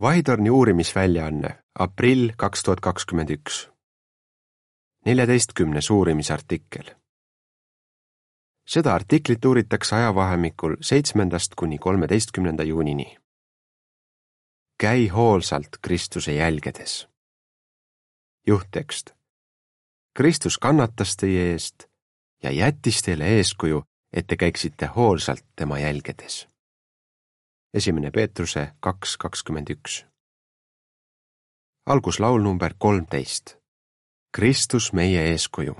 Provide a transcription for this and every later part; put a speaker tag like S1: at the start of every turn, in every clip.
S1: Vahitorni uurimisväljaanne, aprill kaks tuhat kakskümmend üks. neljateistkümnes uurimisartikkel. seda artiklit uuritakse ajavahemikul seitsmendast kuni kolmeteistkümnenda juunini. käi hoolsalt Kristuse jälgedes. juhttekst. Kristus kannatas teie eest ja jättis teile eeskuju, et te käiksite hoolsalt tema jälgedes esimene Peetruse kaks kakskümmend üks. alguslaul number kolmteist. Kristus meie eeskuju.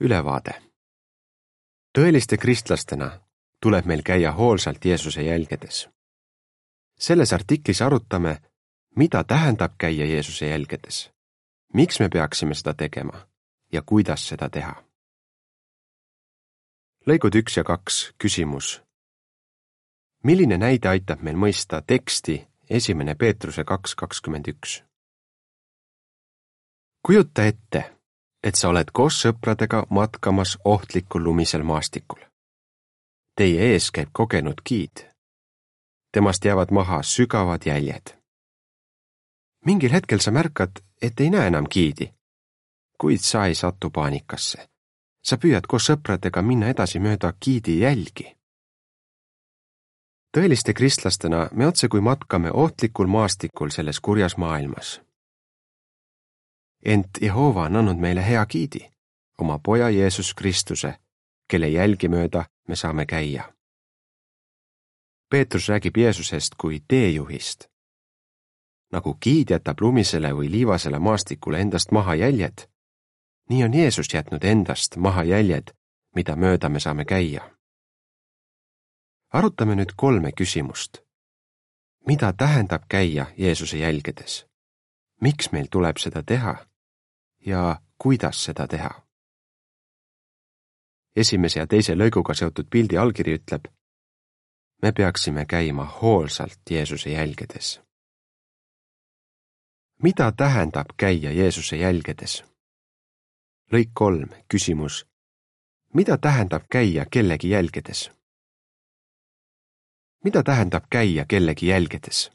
S1: ülevaade. tõeliste kristlastena tuleb meil käia hoolsalt Jeesuse jälgedes. selles artiklis arutame, mida tähendab käia Jeesuse jälgedes, miks me peaksime seda tegema ja kuidas seda teha. lõigud üks ja kaks, küsimus milline näide aitab meil mõista teksti esimene Peetruse kaks kakskümmend üks? kujuta ette, et sa oled koos sõpradega matkamas ohtlikul lumisel maastikul. Teie ees käib kogenud giid. temast jäävad maha sügavad jäljed. mingil hetkel sa märkad, et ei näe enam giidi, kuid sa ei satu paanikasse. sa püüad koos sõpradega minna edasi mööda giidi jälgi tõeliste kristlastena me otsekui matkame ohtlikul maastikul selles kurjas maailmas. ent Jehova on andnud meile hea giidi, oma poja Jeesus Kristuse, kelle jälgi mööda me saame käia. Peetrus räägib Jeesusest kui teejuhist. nagu giid jätab lumisele või liivasele maastikule endast maha jäljed, nii on Jeesus jätnud endast maha jäljed, mida mööda me saame käia arutame nüüd kolme küsimust. mida tähendab käia Jeesuse jälgedes? miks meil tuleb seda teha? ja kuidas seda teha? esimese ja teise lõiguga seotud pildi allkiri ütleb, me peaksime käima hoolsalt Jeesuse jälgedes. mida tähendab käia Jeesuse jälgedes? lõik kolm, küsimus. mida tähendab käia kellegi jälgedes? Mida tähendab käia kellegi jälgedes?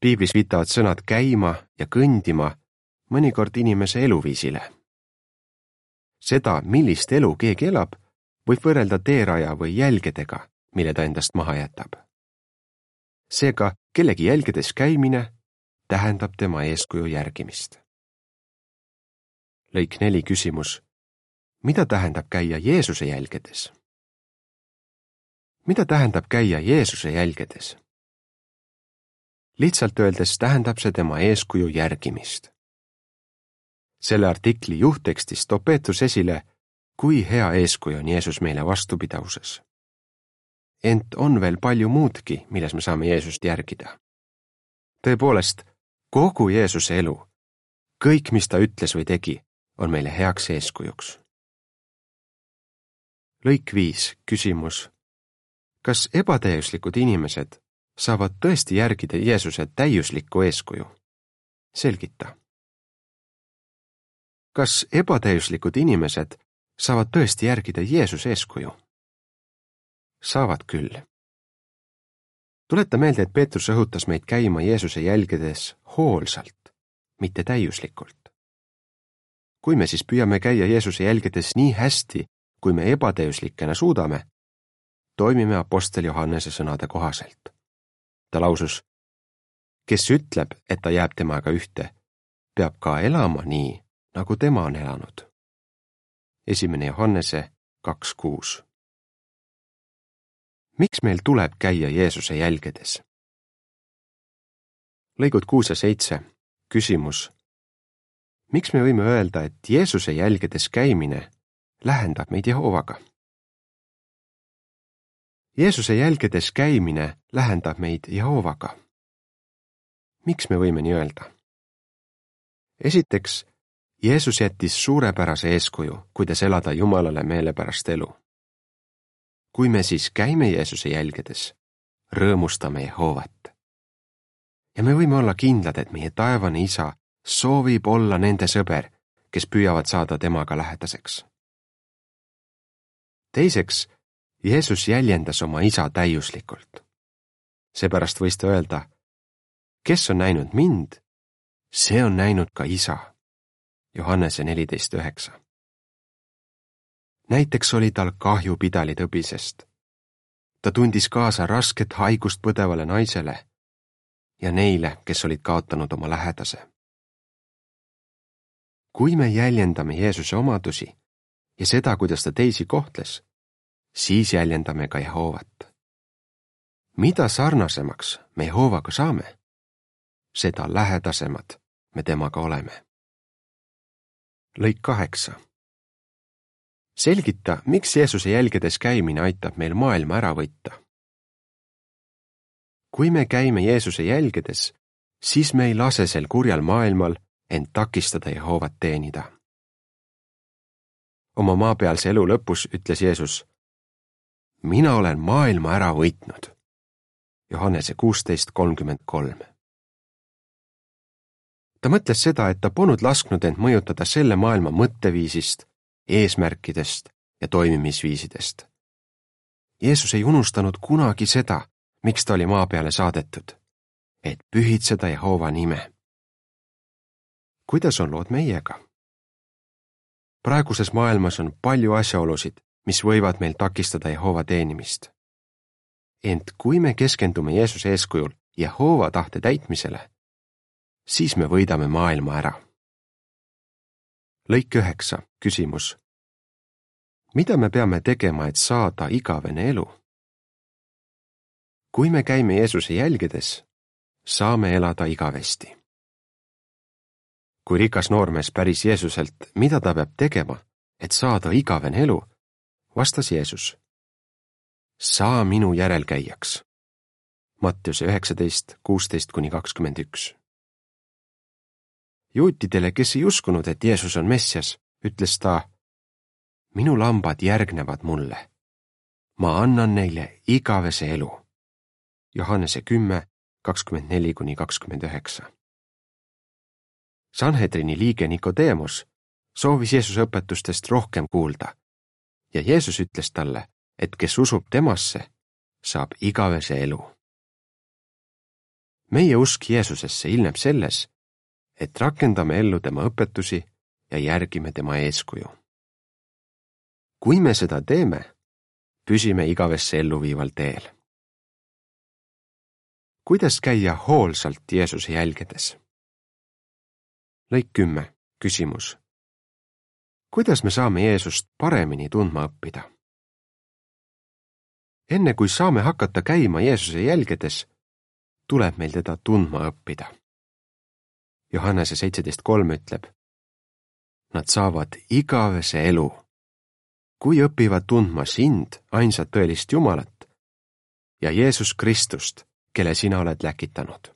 S1: piiblis viitavad sõnad käima ja kõndima mõnikord inimese eluviisile. seda, millist elu keegi elab, võib võrrelda teeraja või jälgedega, mille ta endast maha jätab. seega kellegi jälgedes käimine tähendab tema eeskuju järgimist. lõik neli küsimus. mida tähendab käia Jeesuse jälgedes? Mida tähendab käia Jeesuse jälgedes? lihtsalt öeldes tähendab see tema eeskuju järgimist. selle artikli juhttekstis toob Peetrus esile, kui hea eeskuju on Jeesus meile vastupidavuses. ent on veel palju muudki, milles me saame Jeesust järgida. tõepoolest, kogu Jeesuse elu, kõik, mis ta ütles või tegi, on meile heaks eeskujuks. lõik viis, küsimus kas ebatäiuslikud inimesed saavad tõesti järgida Jeesuse täiuslikku eeskuju? selgita. kas ebatäiuslikud inimesed saavad tõesti järgida Jeesuse eeskuju? saavad küll. tuleta meelde, et Peetrus õhutas meid käima Jeesuse jälgedes hoolsalt, mitte täiuslikult. kui me siis püüame käia Jeesuse jälgedes nii hästi, kui me ebatäiuslikena suudame, toimime Apostel Johannese sõnade kohaselt. ta lausus, kes ütleb, et ta jääb temaga ühte, peab ka elama nii, nagu tema on elanud. esimene Johannese kaks kuus. miks meil tuleb käia Jeesuse jälgedes? lõigud kuus ja seitse, küsimus. miks me võime öelda, et Jeesuse jälgedes käimine lähendab meid Jehovaga? Jeesuse jälgedes käimine lähendab meid Jehovaga. miks me võime nii öelda? esiteks, Jeesus jättis suurepärase eeskuju, kuidas elada Jumalale meelepärast elu. kui me siis käime Jeesuse jälgedes, rõõmustame Jehovat. ja me võime olla kindlad, et meie taevane isa soovib olla nende sõber, kes püüavad saada temaga lähedaseks. teiseks Jeesus jäljendas oma isa täiuslikult. seepärast võis ta öelda, kes on näinud mind, see on näinud ka isa. Johannese neliteist üheksa. näiteks oli tal kahju pidalitõbisest. ta tundis kaasa rasket haigust põdevale naisele ja neile, kes olid kaotanud oma lähedase. kui me jäljendame Jeesuse omadusi ja seda, kuidas ta teisi kohtles, siis jäljendame ka Jehoovat. mida sarnasemaks me Jehoovaga saame, seda lähedasemad me temaga oleme. lõik kaheksa. selgita, miks Jeesuse jälgedes käimine aitab meil maailma ära võita. kui me käime Jeesuse jälgedes, siis me ei lase sel kurjal maailmal end takistada Jehoovat teenida. oma maapealse elu lõpus ütles Jeesus mina olen maailma ära võitnud. Johannese kuusteist kolmkümmend kolm. ta mõtles seda, et ta polnud lasknud end mõjutada selle maailma mõtteviisist, eesmärkidest ja toimimisviisidest. Jeesus ei unustanud kunagi seda, miks ta oli maa peale saadetud, et pühitseda Jehova nime. kuidas on lood meiega? praeguses maailmas on palju asjaolusid, mis võivad meil takistada Jehova teenimist. ent kui me keskendume Jeesuse eeskujul Jehova tahte täitmisele, siis me võidame maailma ära. lõik üheksa, küsimus. mida me peame tegema, et saada igavene elu? kui me käime Jeesuse jälgedes, saame elada igavesti. kui rikas noormees päris Jeesuselt, mida ta peab tegema, et saada igavene elu vastas Jeesus. saa minu järelkäijaks. Mattiuse üheksateist, kuusteist kuni kakskümmend üks. juutidele, kes ei uskunud, et Jeesus on Messias, ütles ta. minu lambad järgnevad mulle. ma annan neile igavese elu. Johannese kümme, kakskümmend neli kuni kakskümmend üheksa. Sanhedrini liige Nikodeemus soovis Jeesuse õpetustest rohkem kuulda ja Jeesus ütles talle, et kes usub temasse, saab igavese elu. meie usk Jeesusesse ilmneb selles, et rakendame ellu tema õpetusi ja järgime tema eeskuju. kui me seda teeme, püsime igavesse elluviival teel. kuidas käia hoolsalt Jeesuse jälgedes? lõik kümme, küsimus kuidas me saame Jeesust paremini tundma õppida? enne kui saame hakata käima Jeesuse jälgedes, tuleb meil teda tundma õppida. Johannese seitseteist kolm ütleb. Nad saavad igavese elu, kui õpivad tundma sind, ainsat tõelist Jumalat, ja Jeesus Kristust, kelle sina oled läkitanud.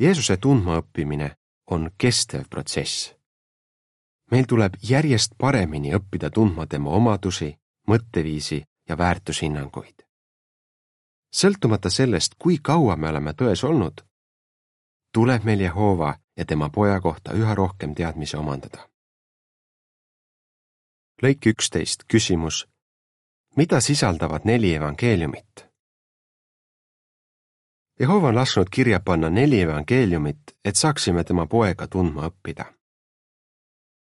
S1: Jeesuse tundmaõppimine on kestev protsess meil tuleb järjest paremini õppida tundma tema omadusi, mõtteviisi ja väärtushinnanguid. sõltumata sellest, kui kaua me oleme tões olnud, tuleb meil Jehova ja tema poja kohta üha rohkem teadmisi omandada. lõik üksteist, küsimus. mida sisaldavad neli evangeeliumit? Jehova on lasknud kirja panna neli evangeeliumit, et saaksime tema poega tundma õppida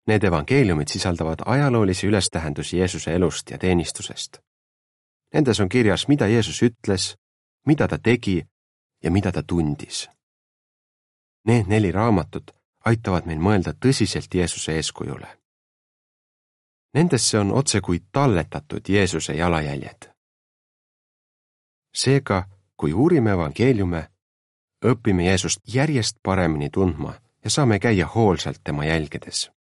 S1: Need evangeeliumid sisaldavad ajaloolisi ülestähendusi Jeesuse elust ja teenistusest. Nendes on kirjas, mida Jeesus ütles, mida ta tegi ja mida ta tundis. Need neli raamatut aitavad meil mõelda tõsiselt Jeesuse eeskujule. Nendesse on otsekui talletatud Jeesuse jalajäljed. seega, kui uurime evangeeliume, õpime Jeesust järjest paremini tundma ja saame käia hoolsalt tema jälgedes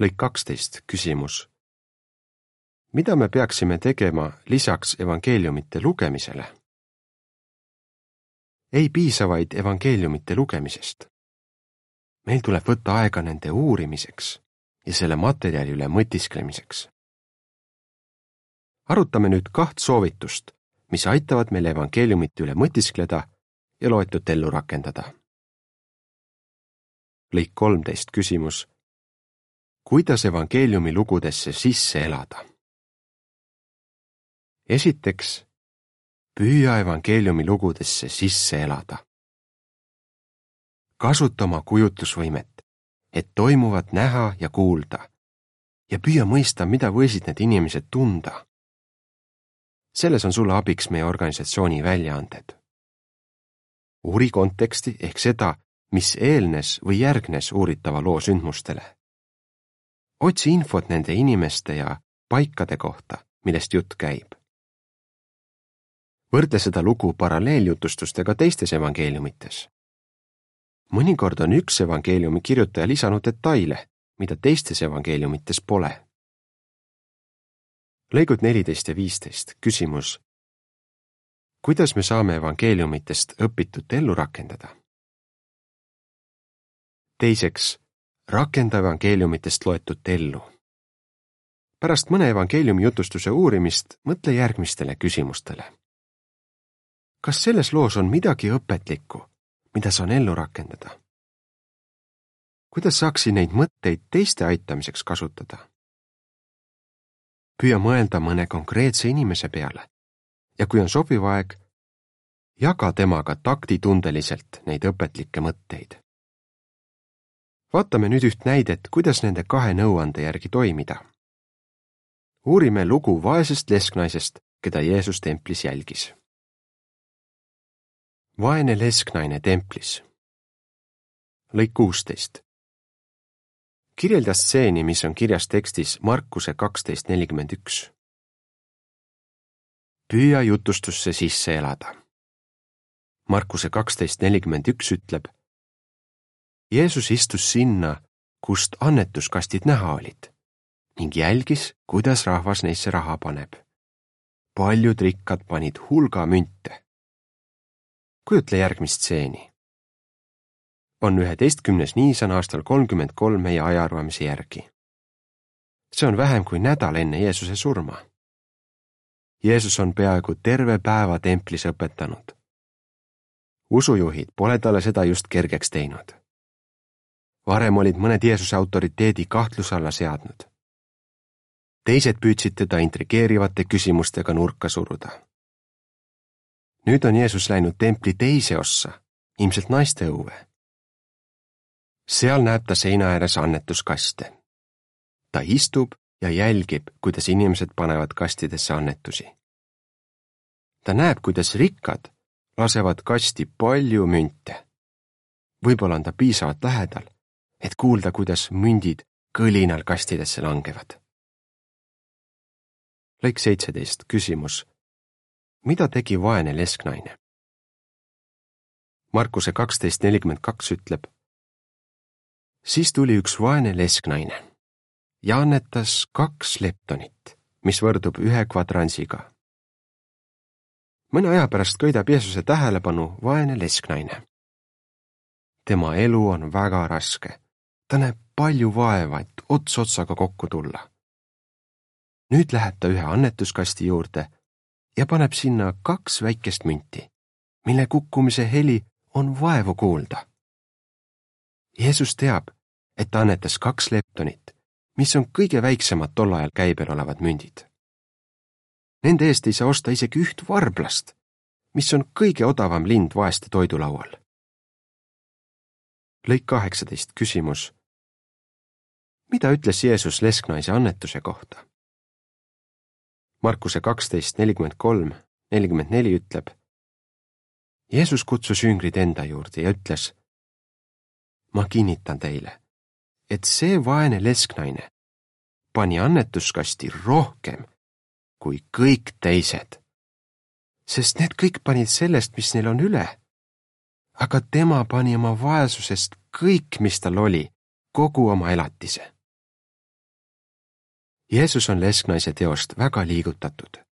S1: lõik kaksteist, küsimus. mida me peaksime tegema lisaks evangeeliumite lugemisele? ei piisa vaid evangeeliumite lugemisest. meil tuleb võtta aega nende uurimiseks ja selle materjali üle mõtisklemiseks. arutame nüüd kaht soovitust, mis aitavad meil evangeeliumite üle mõtiskleda ja loetut ellu rakendada. lõik kolmteist, küsimus kuidas evangeeliumi lugudesse sisse elada? esiteks, püüa evangeeliumi lugudesse sisse elada. kasuta oma kujutlusvõimet, et toimuvat näha ja kuulda ja püüa mõista, mida võisid need inimesed tunda. selles on sulle abiks meie organisatsiooni väljaanded. uuri konteksti ehk seda, mis eelnes või järgnes uuritava loo sündmustele. Otsi infot nende inimeste ja paikade kohta, millest jutt käib. võrdle seda lugu paralleeljutustustega teistes evangeeliumites. mõnikord on üks evangeeliumi kirjutaja lisanud detaile, mida teistes evangeeliumites pole. lõigud neliteist ja viisteist, küsimus. kuidas me saame evangeeliumitest õpitut ellu rakendada? teiseks, rakenda evangeeliumitest loetut ellu. pärast mõne evangeeliumi jutustuse uurimist mõtle järgmistele küsimustele. kas selles loos on midagi õpetlikku, mida saan ellu rakendada? kuidas saaksin neid mõtteid teiste aitamiseks kasutada? püüa mõelda mõne konkreetse inimese peale ja kui on sobiv aeg, jaga temaga taktitundeliselt neid õpetlikke mõtteid vaatame nüüd üht näidet, kuidas nende kahe nõuande järgi toimida. uurime lugu vaesest lesknaisest, keda Jeesus templis jälgis. vaene lesknaine templis. lõik kuusteist. kirjelda stseeni, mis on kirjas tekstis Markuse kaksteist nelikümmend üks. püüa jutustusse sisse elada. Markuse kaksteist nelikümmend üks ütleb Jeesus istus sinna, kust annetuskastid näha olid ning jälgis, kuidas rahvas neisse raha paneb. paljud rikkad panid hulga münte. kujutle järgmist stseeni. on üheteistkümnes niisan aastal kolmkümmend kolm meie ajaarvamise järgi. see on vähem kui nädal enne Jeesuse surma. Jeesus on peaaegu terve päeva templis õpetanud. usujuhid pole talle seda just kergeks teinud varem olid mõned Jeesuse autoriteedi kahtluse alla seadnud. teised püüdsid teda intrigeerivate küsimustega nurka suruda. nüüd on Jeesus läinud templi teise ossa, ilmselt naiste õue. seal näeb ta seina ääres annetuskaste. ta istub ja jälgib, kuidas inimesed panevad kastidesse annetusi. ta näeb, kuidas rikkad lasevad kasti palju münte. võib-olla on ta piisavalt lähedal et kuulda, kuidas mündid kõlinal kastidesse langevad. lõik seitseteist, küsimus. mida tegi vaene lesknaine? Markuse kaksteist nelikümmend kaks ütleb. siis tuli üks vaene lesknaine ja annetas kaks leptonit, mis võrdub ühe kvadransiga. mõne aja pärast köidab Jeesuse tähelepanu vaene lesknaine. tema elu on väga raske ta näeb palju vaeva, et ots otsaga kokku tulla. nüüd läheb ta ühe annetuskasti juurde ja paneb sinna kaks väikest münti, mille kukkumise heli on vaevu kuulda. Jeesus teab, et ta annetas kaks leptonit, mis on kõige väiksemad tol ajal käibel olevad mündid. Nende eest ei saa osta isegi üht varblast, mis on kõige odavam lind vaeste toidulaual. lõik kaheksateist küsimus mida ütles Jeesus lesknaise annetuse kohta? Markuse kaksteist nelikümmend kolm, nelikümmend neli ütleb. Jeesus kutsus jüngrid enda juurde ja ütles. ma kinnitan teile, et see vaene lesknaine pani annetuskasti rohkem kui kõik teised, sest need kõik panid sellest, mis neil on üle. aga tema pani oma vaesusest kõik, mis tal oli, kogu oma elatise Jeesus on lesknaise teost väga liigutatud.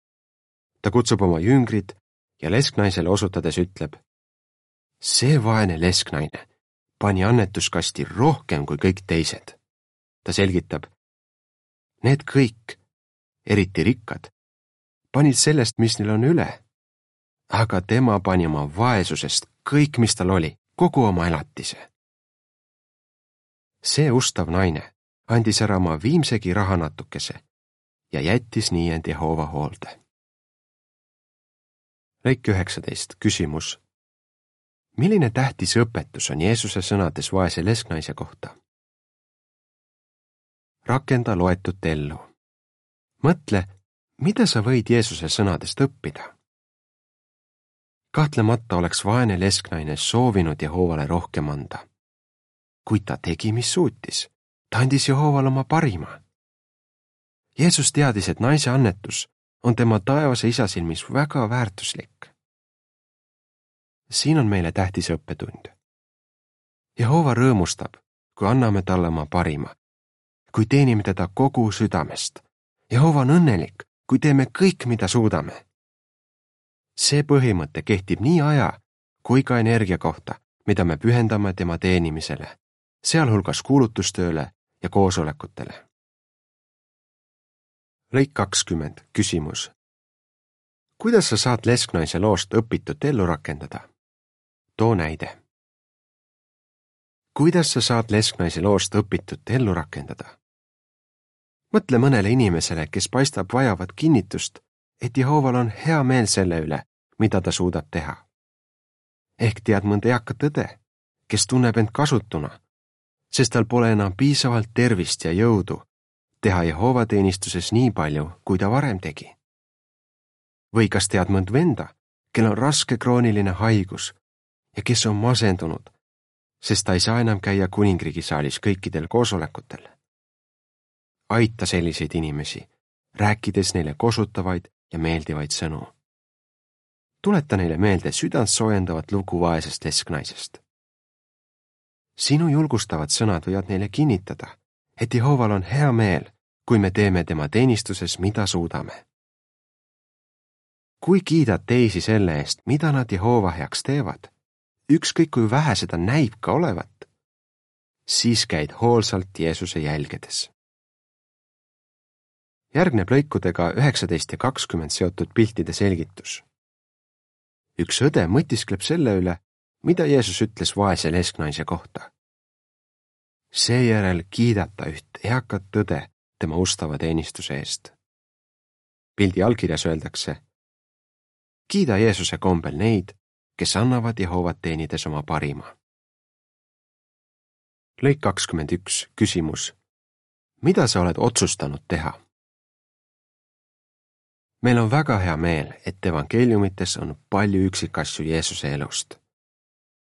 S1: ta kutsub oma jüngrid ja lesknaisele osutades ütleb. see vaene lesknaine pani annetuskasti rohkem kui kõik teised. ta selgitab. Need kõik, eriti rikkad, panid sellest, mis neil on üle. aga tema pani oma vaesusest kõik, mis tal oli, kogu oma elatise. see ustav naine andis ära oma viimsegi rahanatukese ja jättis nii end Jehova hoolde lõik üheksateist, küsimus. milline tähtis õpetus on Jeesuse sõnades vaese lesknaise kohta? rakenda loetut ellu. mõtle, mida sa võid Jeesuse sõnadest õppida? kahtlemata oleks vaene lesknaine soovinud Jehoovale rohkem anda. kuid ta tegi, mis suutis. Ta andis Jehoovale oma parima. Jeesus teadis, et naise annetus on tema taevase isa silmis väga väärtuslik. siin on meile tähtis õppetund. Jehova rõõmustab, kui anname talle oma parima, kui teenime teda kogu südamest. Jehova on õnnelik, kui teeme kõik, mida suudame. see põhimõte kehtib nii aja kui ka energia kohta, mida me pühendame tema teenimisele, sealhulgas kuulutustööle ja koosolekutele lõik kakskümmend, küsimus. kuidas sa saad lesknaise loost õpitut ellu rakendada? too näide. kuidas sa saad lesknaise loost õpitut ellu rakendada? mõtle mõnele inimesele, kes paistab vajavat kinnitust, et Jehoval on hea meel selle üle, mida ta suudab teha. ehk tead mõnda eakat õde, kes tunneb end kasutuna, sest tal pole enam piisavalt tervist ja jõudu teha Jehova teenistuses nii palju, kui ta varem tegi? või kas tead mõnd venda, kel on raske krooniline haigus ja kes on masendunud, sest ta ei saa enam käia kuningriigi saalis kõikidel koosolekutel? aita selliseid inimesi, rääkides neile kosutavaid ja meeldivaid sõnu. tuleta neile meelde südant soojendavat lugu vaesest lesknaisest. Sinu julgustavad sõnad võivad neile kinnitada, et Jehoval on hea meel kui me teeme tema teenistuses, mida suudame. kui kiidad teisi selle eest, mida nad Jehova heaks teevad, ükskõik kui vähe seda näib ka olevat, siis käid hoolsalt Jeesuse jälgedes. järgneb lõikudega üheksateist ja kakskümmend seotud piltide selgitus. üks õde mõtiskleb selle üle, mida Jeesus ütles vaese lesknaise kohta. seejärel kiidab ta üht eakat õde tema ustava teenistuse eest. pildi allkirjas öeldakse. kiida Jeesuse kombel neid, kes annavad Jehovat teenides oma parima. lõik kakskümmend üks, küsimus. mida sa oled otsustanud teha? meil on väga hea meel, et evangeeliumites on palju üksikasju Jeesuse elust.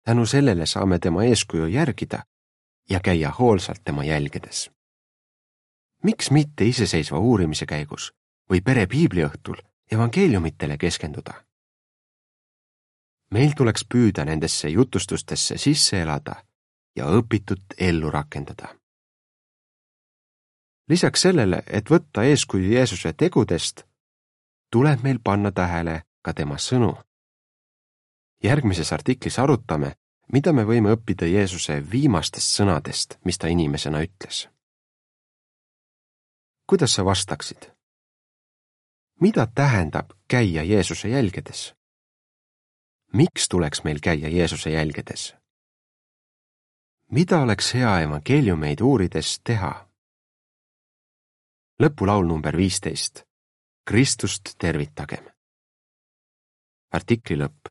S1: Tänu sellele saame tema eeskuju järgida ja käia hoolsalt tema jälgedes miks mitte iseseisva uurimise käigus või pere piibliõhtul evangeeliumitele keskenduda? meil tuleks püüda nendesse jutustustesse sisse elada ja õpitut ellu rakendada. lisaks sellele, et võtta eeskuju Jeesuse tegudest, tuleb meil panna tähele ka tema sõnu. Järgmises artiklis arutame, mida me võime õppida Jeesuse viimastest sõnadest, mis ta inimesena ütles kuidas sa vastaksid? mida tähendab käia Jeesuse jälgedes? miks tuleks meil käia Jeesuse jälgedes? mida oleks hea evangeeliumeid uurides teha? lõpulaul number viisteist. Kristust tervitagem. artikli lõpp.